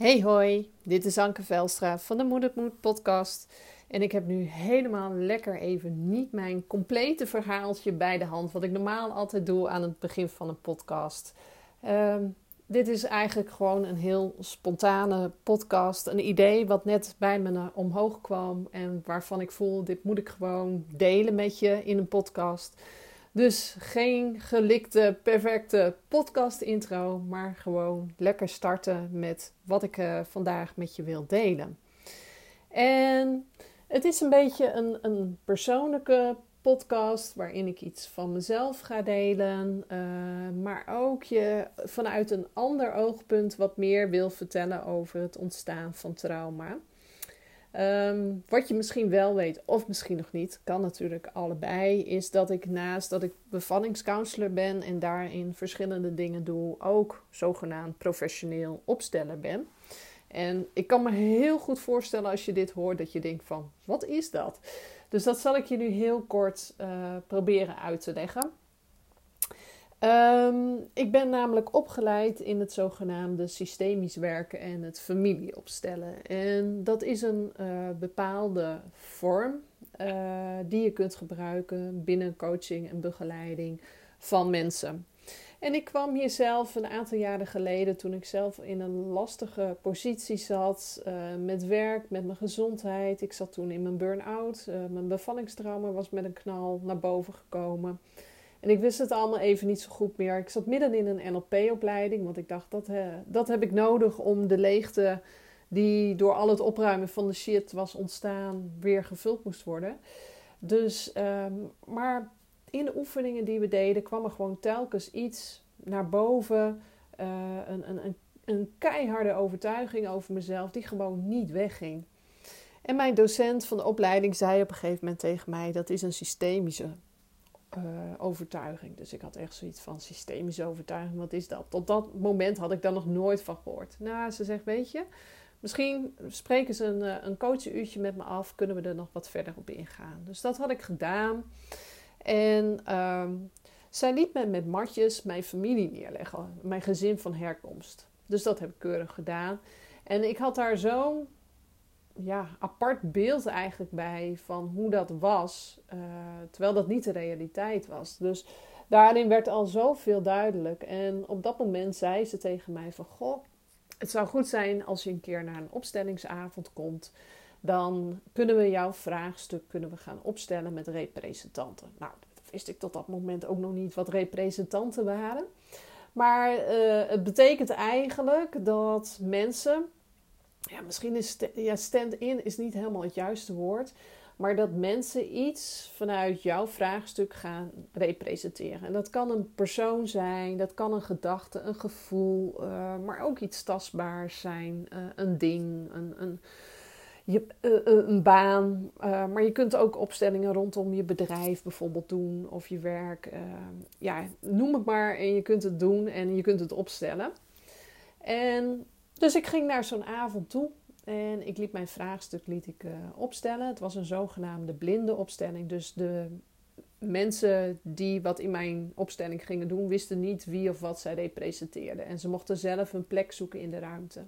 Hey hoi, dit is Anke Velstra van de Moed podcast. En ik heb nu helemaal lekker even niet mijn complete verhaaltje bij de hand, wat ik normaal altijd doe aan het begin van een podcast. Ehm, dit is eigenlijk gewoon een heel spontane podcast, een idee wat net bij me omhoog kwam en waarvan ik voel, dit moet ik gewoon delen met je in een podcast. Dus geen gelikte, perfecte podcast intro, maar gewoon lekker starten met wat ik uh, vandaag met je wil delen. En het is een beetje een, een persoonlijke podcast waarin ik iets van mezelf ga delen, uh, maar ook je vanuit een ander oogpunt wat meer wil vertellen over het ontstaan van trauma. Ehm, wat je misschien wel weet, of misschien nog niet, kan natuurlijk allebei, is dat ik naast dat ik bevallingscounselor ben en daarin verschillende dingen doe, ook zogenaamd professioneel opsteller ben. En ik kan me heel goed voorstellen als je dit hoort dat je denkt van, wat is dat? Dus dat zal ik je nu heel kort uh, proberen uit te leggen. Um, ik ben namelijk opgeleid in het zogenaamde systemisch werken en het familieopstellen. En dat is een uh, bepaalde vorm uh, die je kunt gebruiken binnen coaching en begeleiding van mensen. En ik kwam hier zelf een aantal jaren geleden, toen ik zelf in een lastige positie zat uh, met werk, met mijn gezondheid. Ik zat toen in mijn burn-out. mijn bevallingstrauma was met een knal naar boven gekomen. En ik wist het allemaal even niet zo goed meer. Ik zat midden in een NLP-opleiding, want ik dacht dat, dat heb ik nodig om de leegte die door al het opruimen van de shit was ontstaan, weer gevuld moest worden. Dus, ehm, maar in de oefeningen die we deden, kwam er gewoon telkens iets naar boven. Uh, een, een, een keiharde overtuiging over mezelf, die gewoon niet wegging. En mijn docent van de opleiding zei op een gegeven moment tegen mij: dat is een systemische uh, overtuiging. Dus ik had echt zoiets van systemische overtuiging, wat is dat? Tot dat moment had ik daar nog nooit van gehoord. Nou, ze zegt, weet je, misschien spreken ze een, eh, een coachuurtje met me af, kunnen we er nog wat verder op ingaan. Dus dat had ik gedaan. En um, zij liet me met matjes mijn familie neerleggen, mijn gezin van herkomst. Dus dat heb ik keurig gedaan. En ik had daar zo'n ja, apart beeld eigenlijk bij van hoe dat was, uh, terwijl dat niet de realiteit was. Dus daarin werd al zoveel duidelijk. En op dat moment zei ze tegen mij van, goh, het zou goed zijn als je een keer naar een opstellingsavond komt. Dan kunnen we jouw vraagstuk kunnen we gaan opstellen met representanten. Nou, dat wist ik tot dat moment ook nog niet wat representanten waren. Maar uh, het betekent eigenlijk dat mensen ja, misschien is ja, stand-in is niet helemaal het juiste woord. Maar dat mensen iets vanuit jouw vraagstuk gaan representeren. En dat kan een persoon zijn, dat kan een gedachte, een gevoel, uh, maar ook iets tastbaars zijn. Uh, een ding, een, een, je, uh, een baan. maar je kunt ook opstellingen rondom je bedrijf bijvoorbeeld doen of je werk. ja, noem het maar en je kunt het doen en je kunt het opstellen. En dus ik ging naar zo'n avond toe en ik liet mijn vraagstuk liet ik, uh, opstellen. Het was een zogenaamde blinde opstelling. Dus de mensen die wat in mijn opstelling gingen doen, wisten niet wie of wat zij representeerden. En ze mochten zelf een plek zoeken in de ruimte.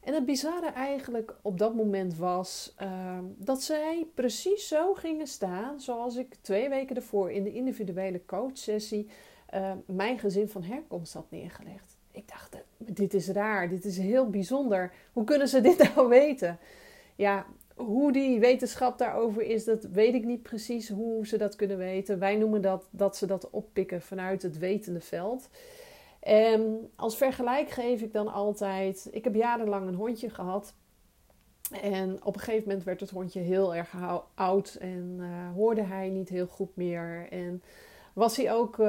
En het bizarre eigenlijk op dat moment was uh, dat zij precies zo gingen staan zoals ik twee weken ervoor in de individuele coachsessie uh, mijn gezin van herkomst had neergelegd ik dacht, dit is raar, dit is heel bijzonder. Hoe kunnen ze dit nou weten? Ja, hoe die wetenschap daarover is, dat weet ik niet precies hoe ze dat kunnen weten. Wij noemen dat dat ze dat oppikken vanuit het wetende veld. En als vergelijk geef ik dan altijd: ik heb jarenlang een hondje gehad. En op een gegeven moment werd het hondje heel erg oud en uh, hoorde hij niet heel goed meer. En was hij ook, uh,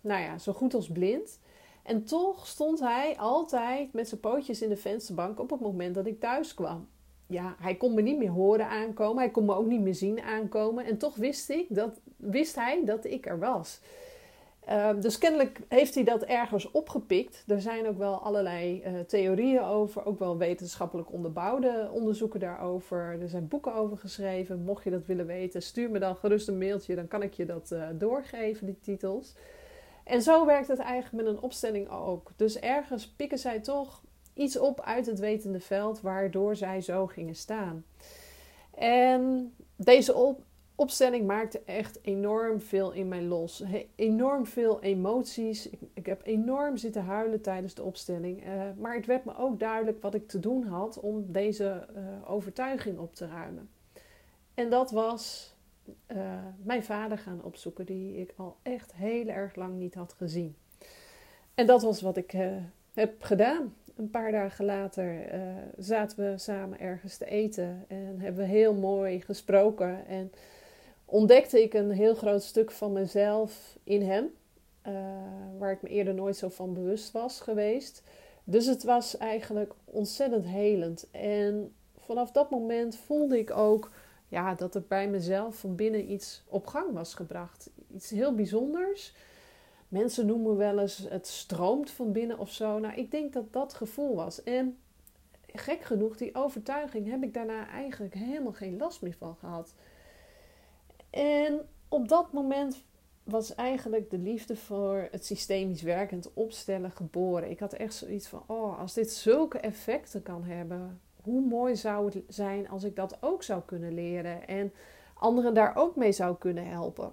nou ja, zo goed als blind. En toch stond hij altijd met zijn pootjes in de vensterbank op het moment dat ik thuis kwam. Ja, hij kon me niet meer horen aankomen, hij kon me ook niet meer zien aankomen. En toch wist, ik dat, wist hij dat ik er was. Uh, dus kennelijk heeft hij dat ergens opgepikt. Er zijn ook wel allerlei uh, theorieën over, ook wel wetenschappelijk onderbouwde onderzoeken daarover. Er zijn boeken over geschreven. Mocht je dat willen weten, stuur me dan gerust een mailtje, dan kan ik je dat uh, doorgeven, die titels. En zo werkt het eigenlijk met een opstelling ook. Dus ergens pikken zij toch iets op uit het wetende veld waardoor zij zo gingen staan. En deze op, opstelling maakte echt enorm veel in mij los. enorm veel emoties. Ik, ik, heb enorm zitten huilen tijdens de opstelling. Uh, maar het werd me ook duidelijk wat ik te doen had om deze uh, overtuiging op te ruimen. En dat was uh, mijn vader gaan opzoeken, die ik al echt heel erg lang niet had gezien. En dat was wat ik heb gedaan. Een paar dagen later zaten we samen ergens te eten en hebben we heel mooi gesproken. En ontdekte ik een heel groot stuk van mezelf in hem, waar ik me eerder nooit zo van bewust was geweest. Dus het was eigenlijk ontzettend helend. En vanaf dat moment voelde ik ook ja, dat er bij mezelf van binnen iets op gang was gebracht. Iets heel bijzonders. Mensen noemen wel eens het stroomt van binnen of zo. Nou, ik denk dat dat gevoel was. En gek genoeg, die overtuiging heb ik daarna eigenlijk helemaal geen last meer van gehad. En op dat moment was eigenlijk de liefde voor het systemisch werkend opstellen geboren. Ik had echt zoiets van: oh, als dit zulke effecten kan hebben, hoe mooi zou het zijn als ik dat ook zou kunnen leren en anderen daar ook mee zou kunnen helpen.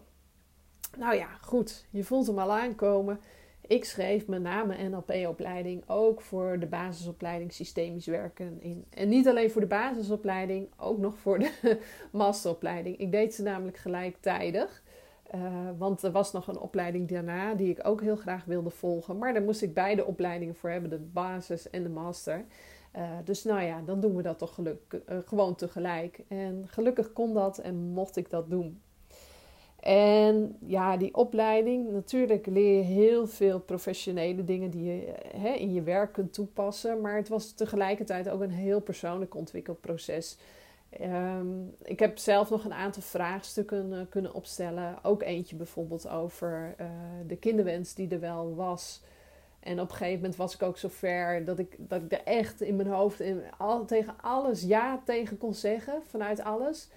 Nou ja, goed, je voelt hem al aankomen. Ik schreef mijn name NLP-opleiding ook voor de basisopleiding systemisch werken in. En niet alleen voor de basisopleiding, ook nog voor de masteropleiding. Ik deed ze namelijk gelijktijdig. Uh, want er was nog een opleiding daarna die ik ook heel graag wilde volgen. Maar daar moest ik beide opleidingen voor hebben, de basis en de master. Uh, dus nou ja, dan doen we dat toch geluk, uh, gewoon tegelijk. En gelukkig kon dat en mocht ik dat doen. En ja, die opleiding, natuurlijk leer je heel veel professionele dingen die je hè, in je werk kunt toepassen. Maar het was tegelijkertijd ook een heel persoonlijk ontwikkelproces. Um, ik heb zelf nog een aantal vraagstukken kunnen opstellen. Ook eentje bijvoorbeeld over de kinderwens die er wel was. En op een gegeven moment was ik ook zo ver dat ik, dat ik er echt in mijn hoofd in, al, tegen alles ja tegen kon zeggen, vanuit alles.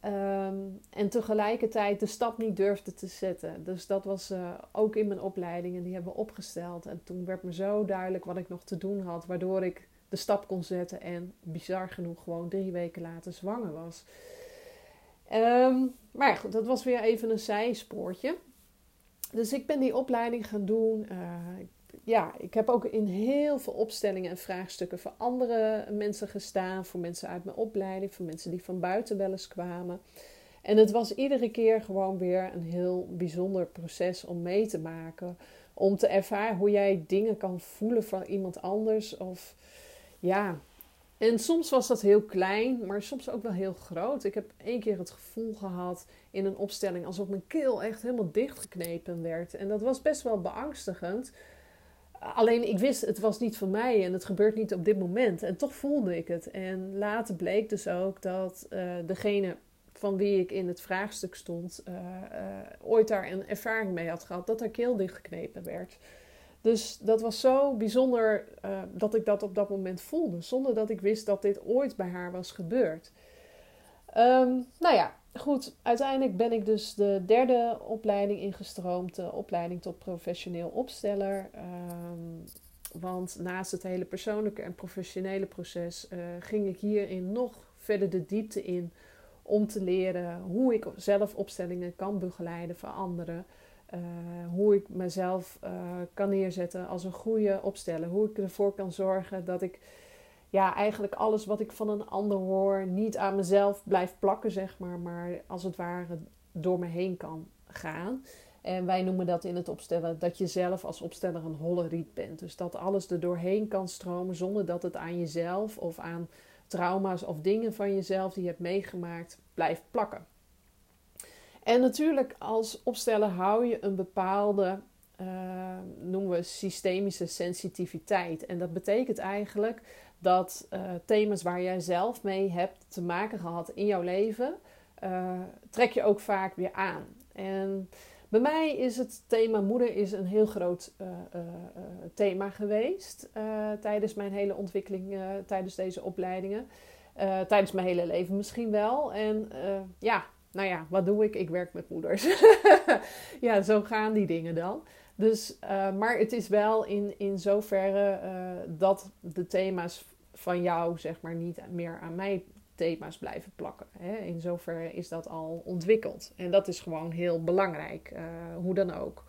Ehm, en tegelijkertijd de stap niet durfde te zetten. Dus dat was uh, ook in mijn opleidingen, die hebben we opgesteld. En toen werd me zo duidelijk wat ik nog te doen had, waardoor ik de stap kon zetten en bizar genoeg gewoon drie weken later zwanger was. Um, maar goed, dat was weer even een zijspoortje. Dus ik ben die opleiding gaan doen. Uh, ja, ik heb ook in heel veel opstellingen en vraagstukken voor andere mensen gestaan. Voor mensen uit mijn opleiding, voor mensen die van buiten wel eens kwamen. En het was iedere keer gewoon weer een heel bijzonder proces om mee te maken. Om te ervaren hoe jij dingen kan voelen van iemand anders. Of ja. En soms was dat heel klein, maar soms ook wel heel groot. Ik heb één keer het gevoel gehad in een opstelling alsof mijn keel echt helemaal dichtgeknepen werd. En dat was best wel beangstigend. Alleen ik wist, het was niet voor mij en het gebeurt niet op dit moment. En toch voelde ik het. En later bleek dus ook dat uh, degene van wie ik in het vraagstuk stond, uh, uh, ooit daar een ervaring mee had gehad dat haar keel dichtgeknepen werd. Dus dat was zo bijzonder dat ik dat op dat moment voelde, zonder dat ik wist dat dit ooit bij haar was gebeurd. Um, nou ja, goed, uiteindelijk ben ik dus de derde opleiding ingestroomd, de opleiding tot professioneel opsteller. Um, want naast het hele persoonlijke en professionele proces uh, ging ik hierin nog verder de diepte in om te leren hoe ik zelf opstellingen kan begeleiden voor anderen. Uh, hoe ik mezelf uh, kan neerzetten als een goede opsteller. Hoe ik ervoor kan zorgen dat ik ja, eigenlijk alles wat ik van een ander hoor niet aan mezelf blijft plakken, zeg maar, maar als het ware door me heen kan gaan. En wij noemen dat in het opstellen dat je zelf als opsteller een holle riet bent. Dus dat alles er doorheen kan stromen zonder dat het aan jezelf of aan trauma's of dingen van jezelf die je hebt meegemaakt blijft plakken. En natuurlijk als opsteller hou je een bepaalde, uh, noemen we systemische sensitiviteit. En dat betekent eigenlijk dat uh, thema's waar jij zelf mee hebt te maken gehad in jouw leven, uh, trek je ook vaak weer aan. En bij mij is het thema moeder is een heel groot uh, thema geweest tijdens mijn hele ontwikkeling, tijdens deze opleidingen. tijdens mijn hele leven misschien wel. En ja, nou ja, wat doe ik? Ik werk met moeders. ja, zo gaan die dingen dan. Dus, maar het is wel in, in zoverre dat de thema's van jou, zeg maar, niet meer aan mij thema's blijven plakken. Hè? In zoverre is dat al ontwikkeld. En dat is gewoon heel belangrijk, uh, hoe dan ook.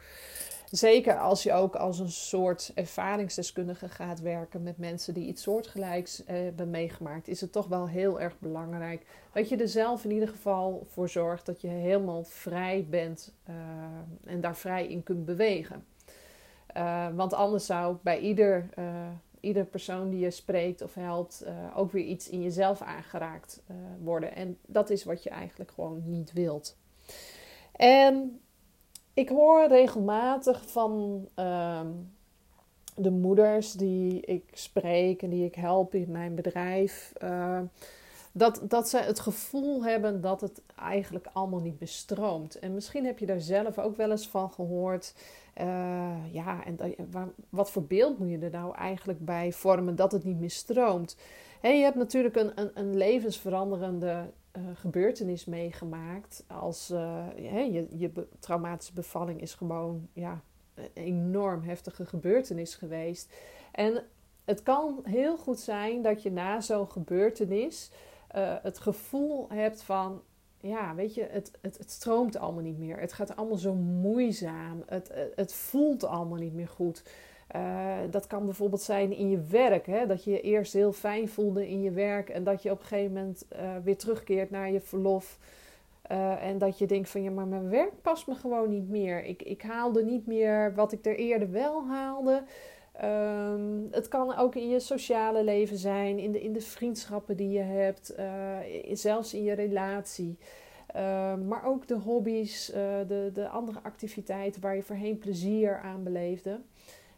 Zeker als je ook als een soort ervaringsdeskundige gaat werken met mensen die iets soortgelijks eh, hebben meegemaakt, is het toch wel heel erg belangrijk dat je er zelf in ieder geval voor zorgt dat je helemaal vrij bent uh, en daar vrij in kunt bewegen. Uh, want anders zou bij ieder, ieder persoon die je spreekt of helpt ook weer iets in jezelf aangeraakt worden. En dat is wat je eigenlijk gewoon niet wilt. En ik hoor regelmatig van ehm, de moeders die ik spreek en die ik help in mijn bedrijf. Dat, dat ze het gevoel hebben dat het eigenlijk allemaal niet bestroomt. En misschien heb je daar zelf ook wel eens van gehoord. Uh, ja, en wat voor beeld moet je er nou eigenlijk bij vormen dat het niet meer stroomt? En je hebt natuurlijk een, een, een levensveranderende uh, gebeurtenis meegemaakt. Als uh, je, je traumatische bevalling is gewoon ja, een enorm heftige gebeurtenis geweest. En het kan heel goed zijn dat je na zo'n gebeurtenis uh, het gevoel hebt van. Ja, weet je, het, het, het stroomt allemaal niet meer. Het gaat allemaal zo moeizaam. Het, het voelt allemaal niet meer goed. Uh, dat kan bijvoorbeeld zijn in je werk. Hè? Dat je eerst heel fijn voelde in je werk en dat je op een gegeven moment weer terugkeert naar je verlof. En dat je denkt van ja, maar mijn werk past me gewoon niet meer. Ik, ik haalde niet meer wat ik er eerder wel haalde. Um, het kan ook in je sociale leven zijn, in de, in de vriendschappen die je hebt, zelfs in je relatie. Uh, maar ook de hobby's, de, de andere activiteiten waar je voorheen plezier aan beleefde.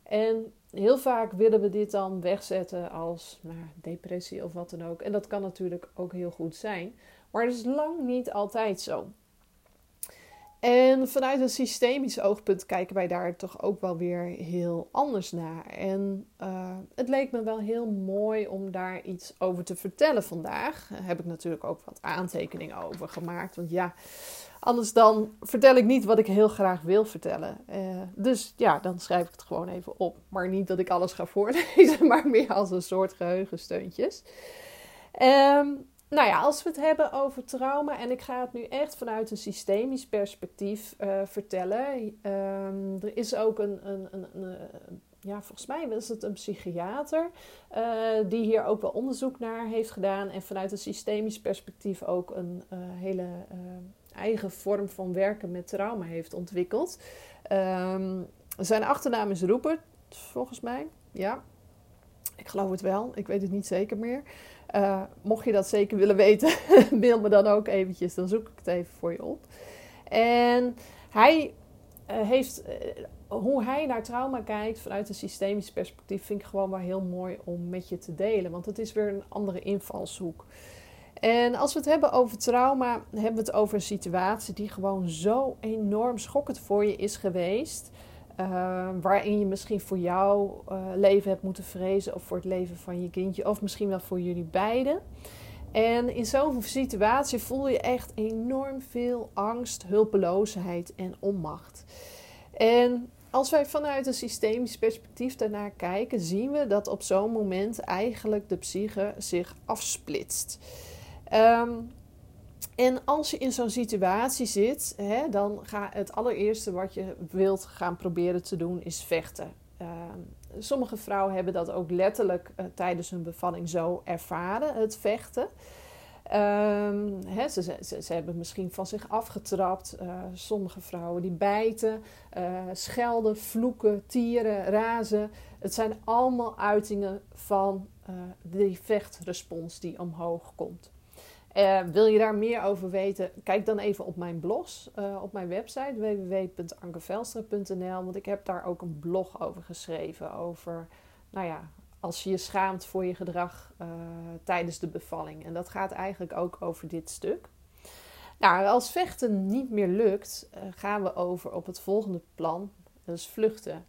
En heel vaak willen we dit dan wegzetten als nou, depressie of wat dan ook. En dat kan natuurlijk ook heel goed zijn. Maar het is lang niet altijd zo. En vanuit een systemisch oogpunt kijken wij daar toch ook wel weer heel anders naar. En uh, het leek me wel heel mooi om daar iets over te vertellen vandaag. Daar heb ik natuurlijk ook wat aantekeningen over gemaakt. Want ja, Anders dan vertel ik niet wat ik heel graag wil vertellen. Uh, dus ja, dan schrijf ik het gewoon even op. Maar niet dat ik alles ga voorlezen, maar meer als een soort geheugensteuntjes. Um, nou ja, als we het hebben over trauma, en ik ga het nu echt vanuit een systemisch perspectief uh, vertellen. Um, er is ook een, een, een, een, ja, volgens mij was het een psychiater uh, die hier ook wel onderzoek naar heeft gedaan. En vanuit een systemisch perspectief ook een hele eigen vorm van werken met trauma heeft ontwikkeld. Um, zijn achternaam is Roepert, volgens mij. Ja, ik geloof het wel. Ik weet het niet zeker meer. Uh, mocht je dat zeker willen weten, mail me dan ook eventjes. Dan zoek ik het even voor je op. En hij uh, heeft... Uh, hoe hij naar trauma kijkt vanuit een systemisch perspectief... vind ik gewoon wel heel mooi om met je te delen. Want het is weer een andere invalshoek. En als we het hebben over trauma, hebben we het over een situatie die gewoon zo enorm schokkend voor je is geweest. Uh, waarin je misschien voor jouw uh, leven hebt moeten vrezen, of voor het leven van je kindje, of misschien wel voor jullie beiden. En in zo'n situatie voel je echt enorm veel angst, hulpeloosheid en onmacht. En als wij vanuit een systemisch perspectief daarnaar kijken, zien we dat op zo'n moment eigenlijk de psyche zich afsplitst. Um, en als je in zo'n situatie zit, hè, dan ga het allereerste wat je wilt gaan proberen te doen is vechten. Um, sommige vrouwen hebben dat ook letterlijk uh, tijdens hun bevalling zo ervaren, het vechten. Hè, ze, ze, hebben misschien van zich afgetrapt. Uh, sommige vrouwen die bijten, uh, schelden, vloeken, tieren, razen. Het zijn allemaal uitingen van die vechtrespons die omhoog komt. Uh, wil je daar meer over weten? Kijk dan even op mijn blog, uh, op mijn website www.ankevelstra.nl. Want ik heb daar ook een blog over geschreven. Over, nou ja, als je je schaamt voor je gedrag uh, tijdens de bevalling. En dat gaat eigenlijk ook over dit stuk. Nou, als vechten niet meer lukt, gaan we over op het volgende plan. Dat is vluchten.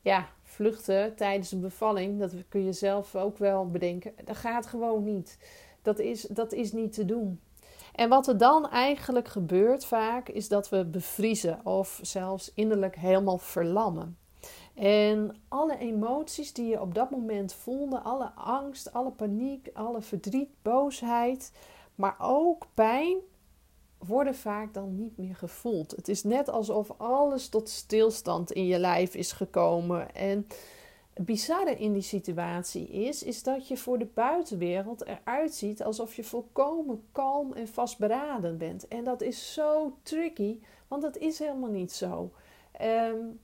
Ja, vluchten tijdens een bevalling, dat kun je zelf ook wel bedenken. Dat gaat gewoon niet. Dat is, dat is niet te doen. En wat er dan eigenlijk gebeurt vaak, is dat we bevriezen of zelfs innerlijk helemaal verlammen. En alle emoties die je op dat moment voelde, alle angst, alle paniek, alle verdriet, boosheid, maar ook pijn, worden vaak dan niet meer gevoeld. Het is net alsof alles tot stilstand in je lijf is gekomen. En bizarre in die situatie is, is dat je voor de buitenwereld eruit ziet alsof je volkomen kalm en vastberaden bent. En dat is zo tricky, want dat is helemaal niet zo. Um,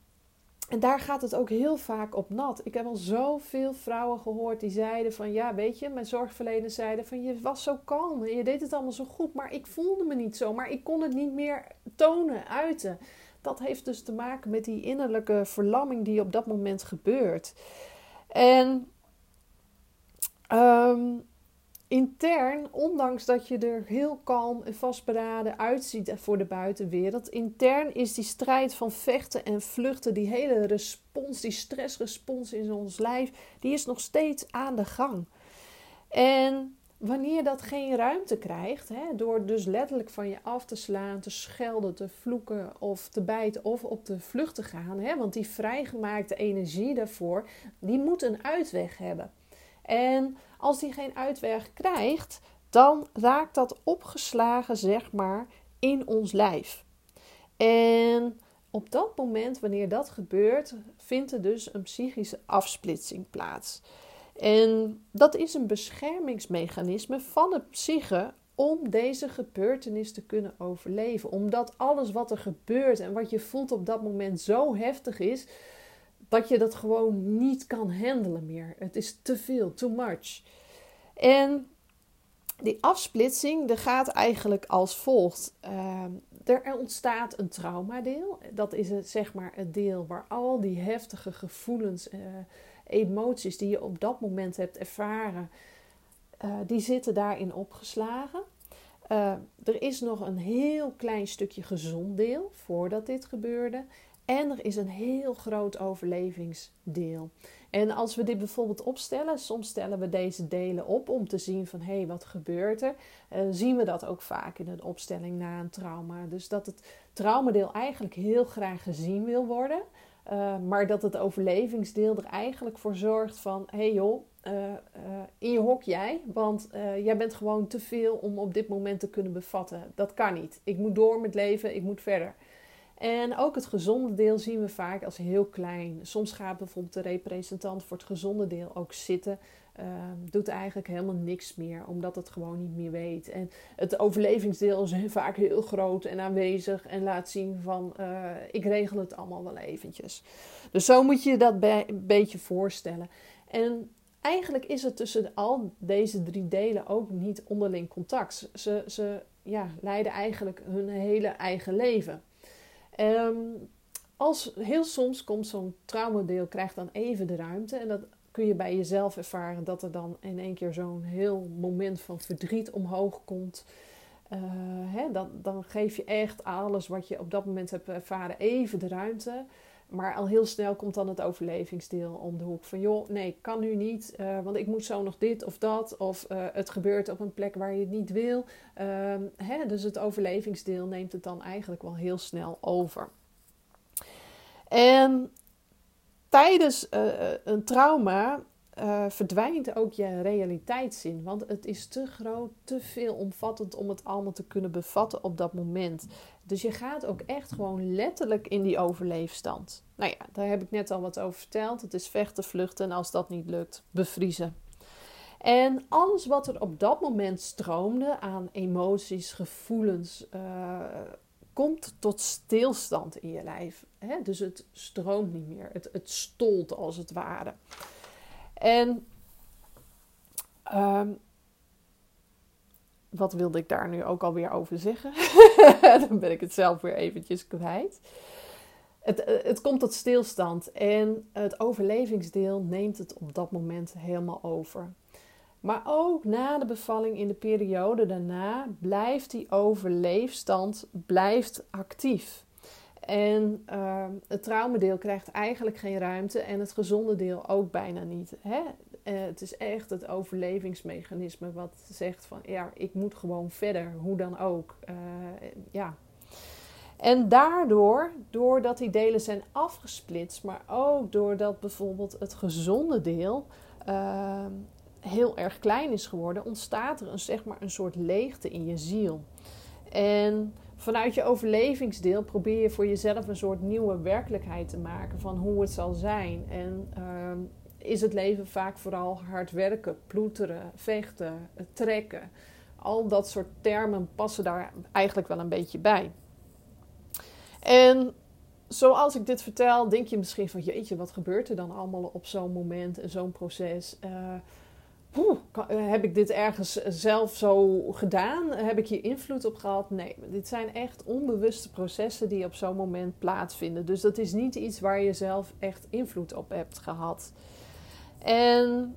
en daar gaat het ook heel vaak op nat. Ik heb al zoveel vrouwen gehoord die zeiden van... Ja, weet je, mijn zorgverleners zeiden van... Je was zo kalm en je deed het allemaal zo goed. Maar ik voelde me niet zo. Maar ik kon het niet meer tonen, uiten. Dat heeft dus te maken met die innerlijke verlamming die op dat moment gebeurt. En... Um, intern, ondanks dat je er heel kalm en vastberaden uitziet voor de buitenwereld, intern is die strijd van vechten en vluchten, die hele respons, die stressrespons in ons lijf, die is nog steeds aan de gang. En wanneer dat geen ruimte krijgt, hè, door dus letterlijk van je af te slaan, te schelden, te vloeken of te bijten of op de vlucht te gaan, hè, want die vrijgemaakte energie daarvoor, die moet een uitweg hebben. En als die geen uitweg krijgt, dan raakt dat opgeslagen, zeg maar, in ons lijf. En op dat moment, wanneer dat gebeurt, vindt er dus een psychische afsplitsing plaats. En dat is een beschermingsmechanisme van de psyche om deze gebeurtenis te kunnen overleven. Omdat alles wat er gebeurt en wat je voelt op dat moment zo heftig is, dat je dat gewoon niet kan handelen meer. Het is te veel, too much. En die afsplitsing de gaat eigenlijk als volgt. Uh, er ontstaat een traumadeel. Dat is het, zeg maar het deel waar al die heftige gevoelens, uh, emoties die je op dat moment hebt ervaren, uh, die zitten daarin opgeslagen. Uh, er is nog een heel klein stukje gezond deel voordat dit gebeurde. En er is een heel groot overlevingsdeel. En als we dit bijvoorbeeld opstellen, soms stellen we deze delen op om te zien van hé, hey, wat gebeurt er? Uh, zien we dat ook vaak in een opstelling na een trauma. Dus dat het traumadeel eigenlijk heel graag gezien wil worden. Uh, maar dat het overlevingsdeel er eigenlijk voor zorgt van hé hey joh, uh, in je hok jij, want jij bent gewoon te veel om op dit moment te kunnen bevatten. Dat kan niet. Ik moet door met leven, ik moet verder. En ook het gezonde deel zien we vaak als heel klein. Soms gaat bijvoorbeeld de representant voor het gezonde deel ook zitten. Uh, doet eigenlijk helemaal niks meer, omdat het gewoon niet meer weet. En het overlevingsdeel is vaak heel groot en aanwezig en laat zien van uh, ik regel het allemaal wel eventjes. Dus zo moet je dat een beetje voorstellen. En eigenlijk is het tussen al deze drie delen ook niet onderling contact. Ze, ze ja, leiden eigenlijk hun hele eigen leven. Um, als heel soms komt zo'n traumadeel, krijgt dan even de ruimte. En dat kun je bij jezelf ervaren dat er dan in één keer zo'n heel moment van verdriet omhoog komt. Uh, hè, dan, geef je echt alles wat je op dat moment hebt ervaren even de ruimte. Maar al heel snel komt dan het overlevingsdeel om de hoek. Van joh, nee, kan nu niet, uh, want ik moet zo nog dit of dat. Of uh, het gebeurt op een plek waar je het niet wil. Uh, hè, dus het overlevingsdeel neemt het dan eigenlijk wel heel snel over. En tijdens uh, een trauma verdwijnt ook je realiteitszin. Want het is te groot, te veelomvattend om het allemaal te kunnen bevatten op dat moment. Dus je gaat ook echt gewoon letterlijk in die overleefstand. Nou ja, daar heb ik net al wat over verteld. Het is vechten, vluchten en als dat niet lukt, bevriezen. En alles wat er op dat moment stroomde aan emoties, gevoelens, uh, komt tot stilstand in je lijf. Hè? Dus het stroomt niet meer. Het, het stolt als het ware. En um, wat wilde ik daar nu ook alweer over zeggen? Dan ben ik het zelf weer eventjes kwijt. Het, eh, het komt tot stilstand en het overlevingsdeel neemt het op dat moment helemaal over. Maar ook na de bevalling in de periode daarna blijft die overleefstand blijft actief. En uh, het traumedeel krijgt eigenlijk geen ruimte en het gezonde deel ook bijna niet. Hè? Uh, het is echt het overlevingsmechanisme wat zegt van ja, ik moet gewoon verder, hoe dan ook. Uh, ja. En daardoor, doordat die delen zijn afgesplitst, maar ook doordat bijvoorbeeld het gezonde deel ehm, heel erg klein is geworden, ontstaat er een, zeg maar, een soort leegte in je ziel. En vanuit je overlevingsdeel probeer je voor jezelf een soort nieuwe werkelijkheid te maken van hoe het zal zijn. En uh, is het leven vaak vooral hard werken, ploeteren, vechten, trekken. Al dat soort termen passen daar eigenlijk wel een beetje bij. En zoals ik dit vertel, denk je misschien van jeetje, wat gebeurt er dan allemaal op zo'n moment en zo'n proces? Uh, eh, heb ik dit ergens zelf zo gedaan? Heb ik hier invloed op gehad? Nee, dit zijn echt onbewuste processen die op zo'n moment plaatsvinden. Dus dat is niet iets waar je zelf echt invloed op hebt gehad. En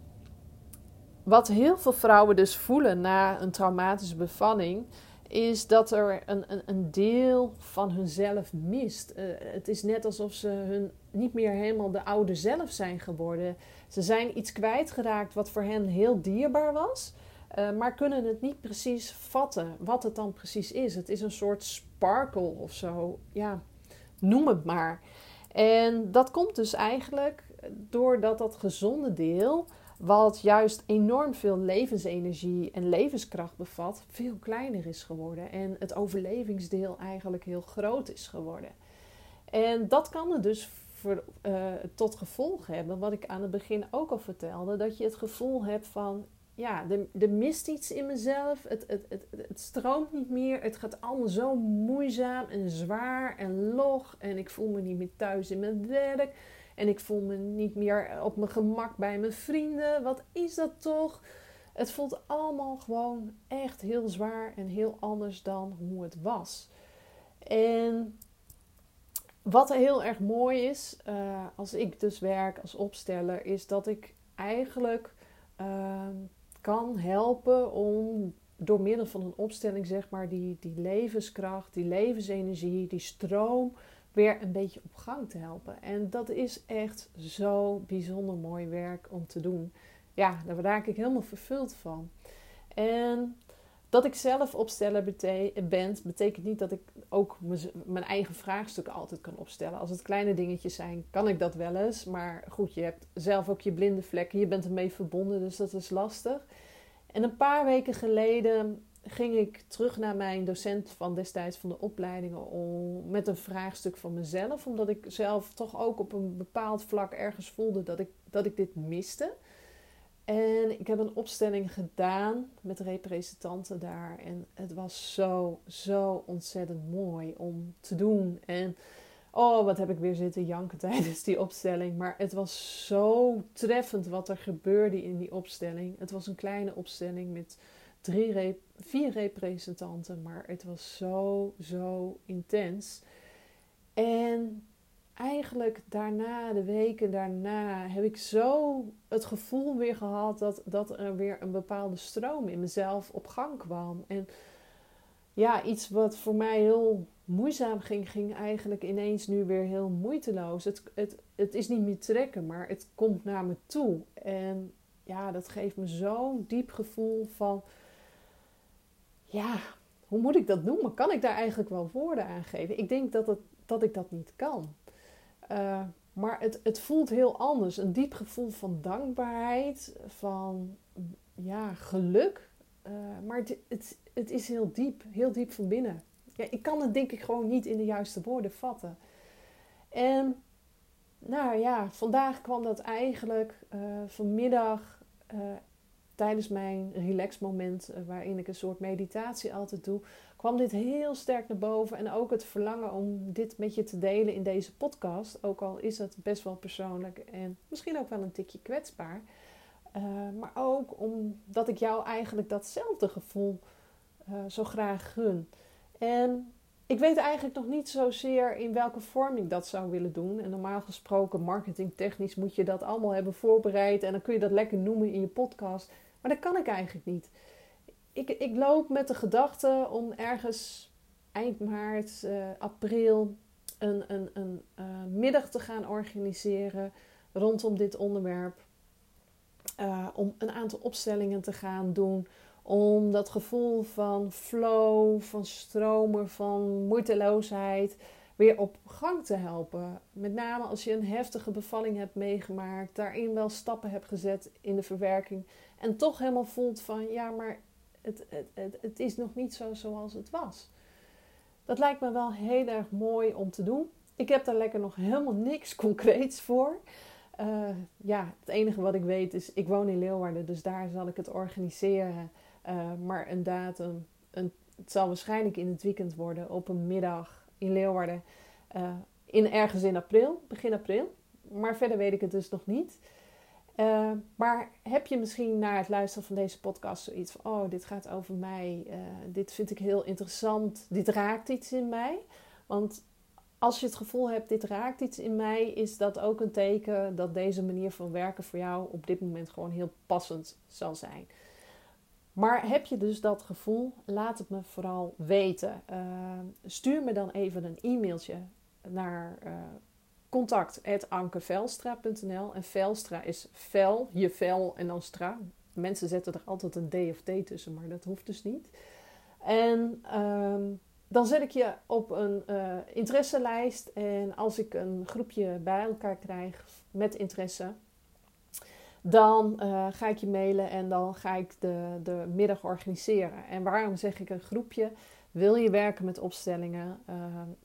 wat heel veel vrouwen dus voelen na een traumatische bevalling, is dat er een, een, een deel van hunzelf mist. Uh, het is net alsof ze hun niet meer helemaal de oude zelf zijn geworden. Ze zijn iets kwijtgeraakt wat voor hen heel dierbaar was, uh, maar kunnen het niet precies vatten wat het dan precies is. Het is een soort sparkle of zo. Ja, noem het maar. En dat komt dus eigenlijk doordat dat gezonde deel, wat juist enorm veel levensenergie en levenskracht bevat, veel kleiner is geworden. En het overlevingsdeel eigenlijk heel groot is geworden. En dat kan er dus uh, tot gevolg hebben, wat ik aan het begin ook al vertelde, dat je het gevoel hebt van, ja, er, er mist iets in mezelf, het, het, het, het stroomt niet meer, het gaat allemaal zo moeizaam en zwaar en log en ik voel me niet meer thuis in mijn werk en ik voel me niet meer op mijn gemak bij mijn vrienden. Wat is dat toch? Het voelt allemaal gewoon echt heel zwaar en heel anders dan hoe het was. En wat heel erg mooi is, uh, als ik dus werk als opsteller, is dat ik eigenlijk uh, kan helpen om door middel van een opstelling, zeg maar, die, die levenskracht, die levensenergie, die stroom weer een beetje op gang te helpen. En dat is echt zo bijzonder mooi werk om te doen. Ja, daar raak ik helemaal vervuld van. En dat ik zelf opsteller ben, betekent niet dat ik ook mijn eigen vraagstukken altijd kan opstellen. Als het kleine dingetjes zijn, kan ik dat wel eens. Maar goed, je hebt zelf ook je blinde vlekken. Je bent ermee verbonden, dus dat is lastig. En een paar weken geleden ging ik terug naar mijn docent van destijds van de opleidingen om, met een vraagstuk van mezelf. Omdat ik zelf toch ook op een bepaald vlak ergens voelde dat ik, dat ik dit miste. En ik heb een opstelling gedaan met representanten daar. En het was zo, zo ontzettend mooi om te doen. En oh, wat heb ik weer zitten janken tijdens die opstelling. Maar het was zo treffend wat er gebeurde in die opstelling. Het was een kleine opstelling met drie, vier representanten. Maar het was zo, zo intens. En eigenlijk daarna, de weken daarna, heb ik zo het gevoel weer gehad dat, dat er weer een bepaalde stroom in mezelf op gang kwam. En ja, iets wat voor mij heel moeizaam ging, ging eigenlijk ineens nu weer heel moeiteloos. Het, het, het is niet meer trekken, maar het komt naar me toe. En ja, dat geeft me zo'n diep gevoel van, ja, hoe moet ik dat noemen? Kan ik daar eigenlijk wel woorden aan geven? Ik denk dat, het, dat ik dat niet kan. Uh, maar het, het voelt heel anders. Een diep gevoel van dankbaarheid, van ja, geluk. Uh, maar het, het, het, is heel diep, heel diep van binnen. Ja, ik kan het denk ik gewoon niet in de juiste woorden vatten. En nou ja, vandaag kwam dat eigenlijk uh, vanmiddag tijdens mijn relaxmoment, waarin ik een soort meditatie altijd doe, kwam dit heel sterk naar boven. En ook het verlangen om dit met je te delen in deze podcast. Ook al is het best wel persoonlijk en misschien ook wel een tikje kwetsbaar. Uh, maar ook omdat ik jou eigenlijk datzelfde gevoel uh, zo graag gun. En ik weet eigenlijk nog niet zozeer in welke vorm ik dat zou willen doen. En normaal gesproken, marketingtechnisch, moet je dat allemaal hebben voorbereid. En dan kun je dat lekker noemen in je podcast. Maar dat kan ik eigenlijk niet. Ik, ik loop met de gedachte om ergens eind maart, uh, april een, een, een uh, middag te gaan organiseren rondom dit onderwerp. Uh, om een aantal opstellingen te gaan doen. Om dat gevoel van flow, van stromen, van moeiteloosheid weer op gang te helpen. Met name als je een heftige bevalling hebt meegemaakt, daarin wel stappen hebt gezet in de verwerking en toch helemaal voelt van ja, maar het, het, het, is nog niet zo zoals het was. Dat lijkt me wel heel erg mooi om te doen. Ik heb daar lekker nog helemaal niks concreets voor. Uh, ja, het enige wat ik weet is, ik woon in Leeuwarden, dus daar zal ik het organiseren. Uh, maar een datum, een, het zal waarschijnlijk in het weekend worden, op een middag in Leeuwarden. Uh, in ergens in april, begin april. Maar verder weet ik het dus nog niet. Uh, maar heb je misschien na het luisteren van deze podcast zoiets van: oh, dit gaat over mij, uh, dit vind ik heel interessant, dit raakt iets in mij? Want als je het gevoel hebt, dit raakt iets in mij, is dat ook een teken dat deze manier van werken voor jou op dit moment gewoon heel passend zal zijn. Maar heb je dus dat gevoel, laat het me vooral weten. Uh, stuur me dan even een e-mailtje naar contact.ankevelstra.nl. En Velstra is vel, je vel en dan stra. Mensen zetten er altijd een D of T tussen, maar dat hoeft dus niet. En um, dan zet ik je op een uh, interesselijst. En als ik een groepje bij elkaar krijg met interesse, dan uh, ga ik je mailen en dan ga ik de, de middag organiseren. En waarom zeg ik een groepje? Wil je werken met opstellingen, uh,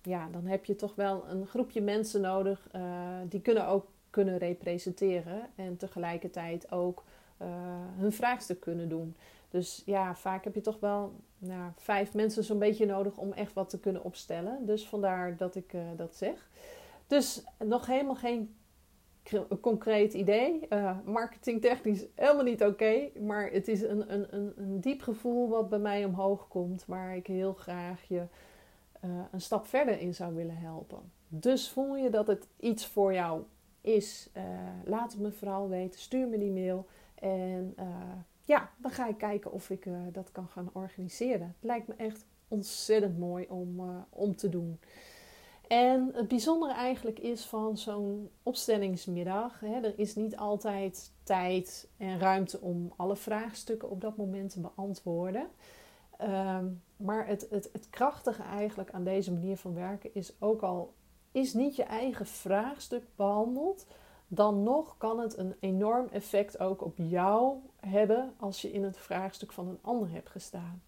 ja, dan heb je toch wel een groepje mensen nodig uh, die kunnen ook kunnen representeren en tegelijkertijd ook uh, hun vraagstuk kunnen doen. Dus ja, vaak heb je toch wel nou, vijf mensen zo'n beetje nodig om echt wat te kunnen opstellen. Dus vandaar dat ik dat zeg. Dus nog helemaal geen een concreet idee. Uh, marketingtechnisch helemaal niet oké. maar het is een, een, een, een, diep gevoel wat bij mij omhoog komt. Waar ik heel graag je uh, een stap verder in zou willen helpen. Dus voel je dat het iets voor jou is. Uh, laat het me vooral weten. Stuur me die mail. En ja, dan ga ik kijken of ik dat kan gaan organiseren. Het lijkt me echt ontzettend mooi om, om te doen. En het bijzondere eigenlijk is van zo'n opstellingsmiddag, hè, er is niet altijd tijd en ruimte om alle vraagstukken op dat moment te beantwoorden. Um, maar het, het, het krachtige eigenlijk aan deze manier van werken is ook al is niet je eigen vraagstuk behandeld, dan nog kan het een enorm effect ook op jou hebben als je in het vraagstuk van een ander hebt gestaan.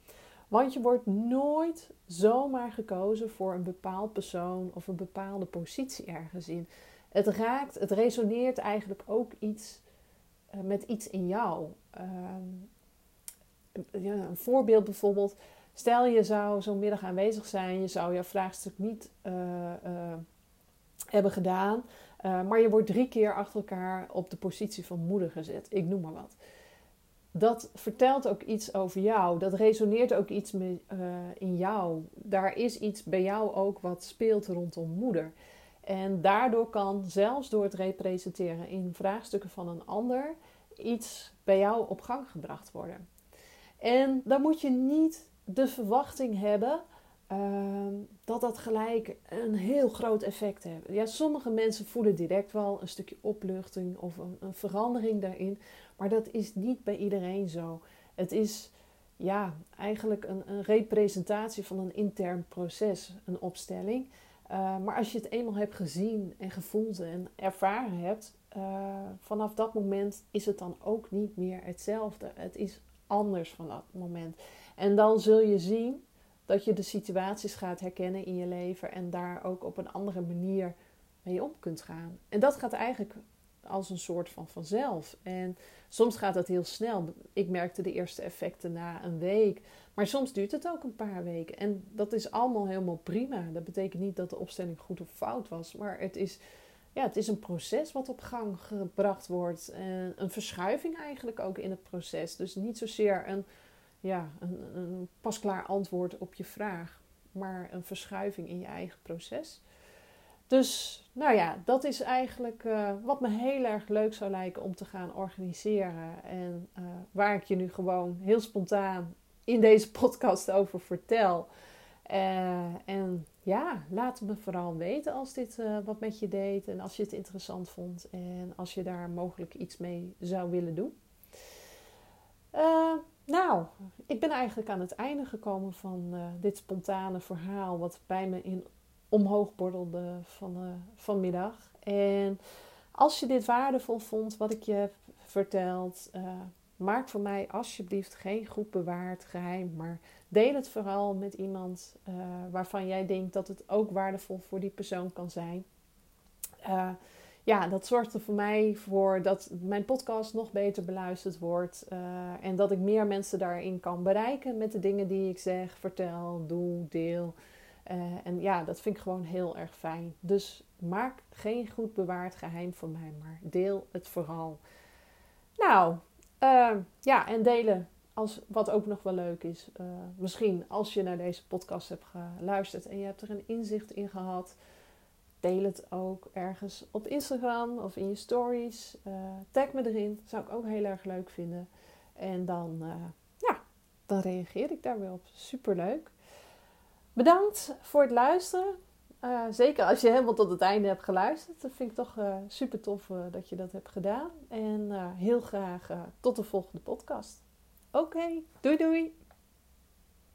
Want je wordt nooit zomaar gekozen voor een bepaald persoon of een bepaalde positie ergens in. Het raakt, het resoneert eigenlijk ook iets uh, met iets in jou. Ja, een voorbeeld bijvoorbeeld. Stel je zou zo'n middag aanwezig zijn, je zou jouw vraagstuk niet uh, hebben gedaan, maar je wordt drie keer achter elkaar op de positie van moeder gezet. Ik noem maar wat dat vertelt ook iets over jou. Dat resoneert ook iets mee, uh, in jou. Daar is iets bij jou ook wat speelt rondom moeder. En daardoor kan zelfs door het representeren in vraagstukken van een ander iets bij jou op gang gebracht worden. En dan moet je niet de verwachting hebben uh, dat dat gelijk een heel groot effect heeft. Ja, sommige mensen voelen direct wel een stukje opluchting of een, een verandering daarin. Maar dat is niet bij iedereen zo. Het is ja, eigenlijk een, een representatie van een intern proces, een opstelling. Uh, maar als je het eenmaal hebt gezien en gevoeld en ervaren hebt, uh, vanaf dat moment is het dan ook niet meer hetzelfde. Het is anders van dat moment. En dan zul je zien dat je de situaties gaat herkennen in je leven en daar ook op een andere manier mee om kunt gaan. En dat gaat eigenlijk als een soort van vanzelf. En soms gaat dat heel snel. Ik merkte de eerste effecten na een week. Maar soms duurt het ook een paar weken. En dat is allemaal helemaal prima. Dat betekent niet dat de opstelling goed of fout was. Maar het is, ja, het is een proces wat op gang gebracht wordt. En een verschuiving eigenlijk ook in het proces. Dus niet zozeer een, ja, een, een pasklaar antwoord op je vraag. Maar een verschuiving in je eigen proces. Dus nou ja, dat is eigenlijk uh, wat me heel erg leuk zou lijken om te gaan organiseren. En uh, waar ik je nu gewoon heel spontaan in deze podcast over vertel. Uh, en ja, laat me vooral weten als dit wat met je deed en als je het interessant vond en als je daar mogelijk iets mee zou willen doen. Nou, ik ben eigenlijk aan het einde gekomen van dit spontane verhaal wat bij me in omhoog borrelde van, vanmiddag. En als je dit waardevol vond wat ik je heb verteld, uh, maak voor mij alsjeblieft geen goed bewaard geheim, maar deel het vooral met iemand waarvan jij denkt dat het ook waardevol voor die persoon kan zijn. Ja, dat zorgt er voor mij voor dat mijn podcast nog beter beluisterd wordt. en dat ik meer mensen daarin kan bereiken met de dingen die ik zeg, vertel, doe, deel. en ja, dat vind ik gewoon heel erg fijn. Dus maak geen goed bewaard geheim van mij, maar deel het vooral. Nou, uh, ja, en delen als, wat ook nog wel leuk is. Misschien als je naar deze podcast hebt geluisterd en je hebt er een inzicht in gehad. Deel het ook ergens op Instagram of in je stories. Uh, tag me erin. Zou ik ook heel erg leuk vinden. En dan, ja, dan reageer ik daar weer op. Superleuk. Bedankt voor het luisteren. Uh, zeker als je helemaal tot het einde hebt geluisterd. Dat vind ik toch super tof dat je dat hebt gedaan. En heel graag tot de volgende podcast. Oké, doei doei!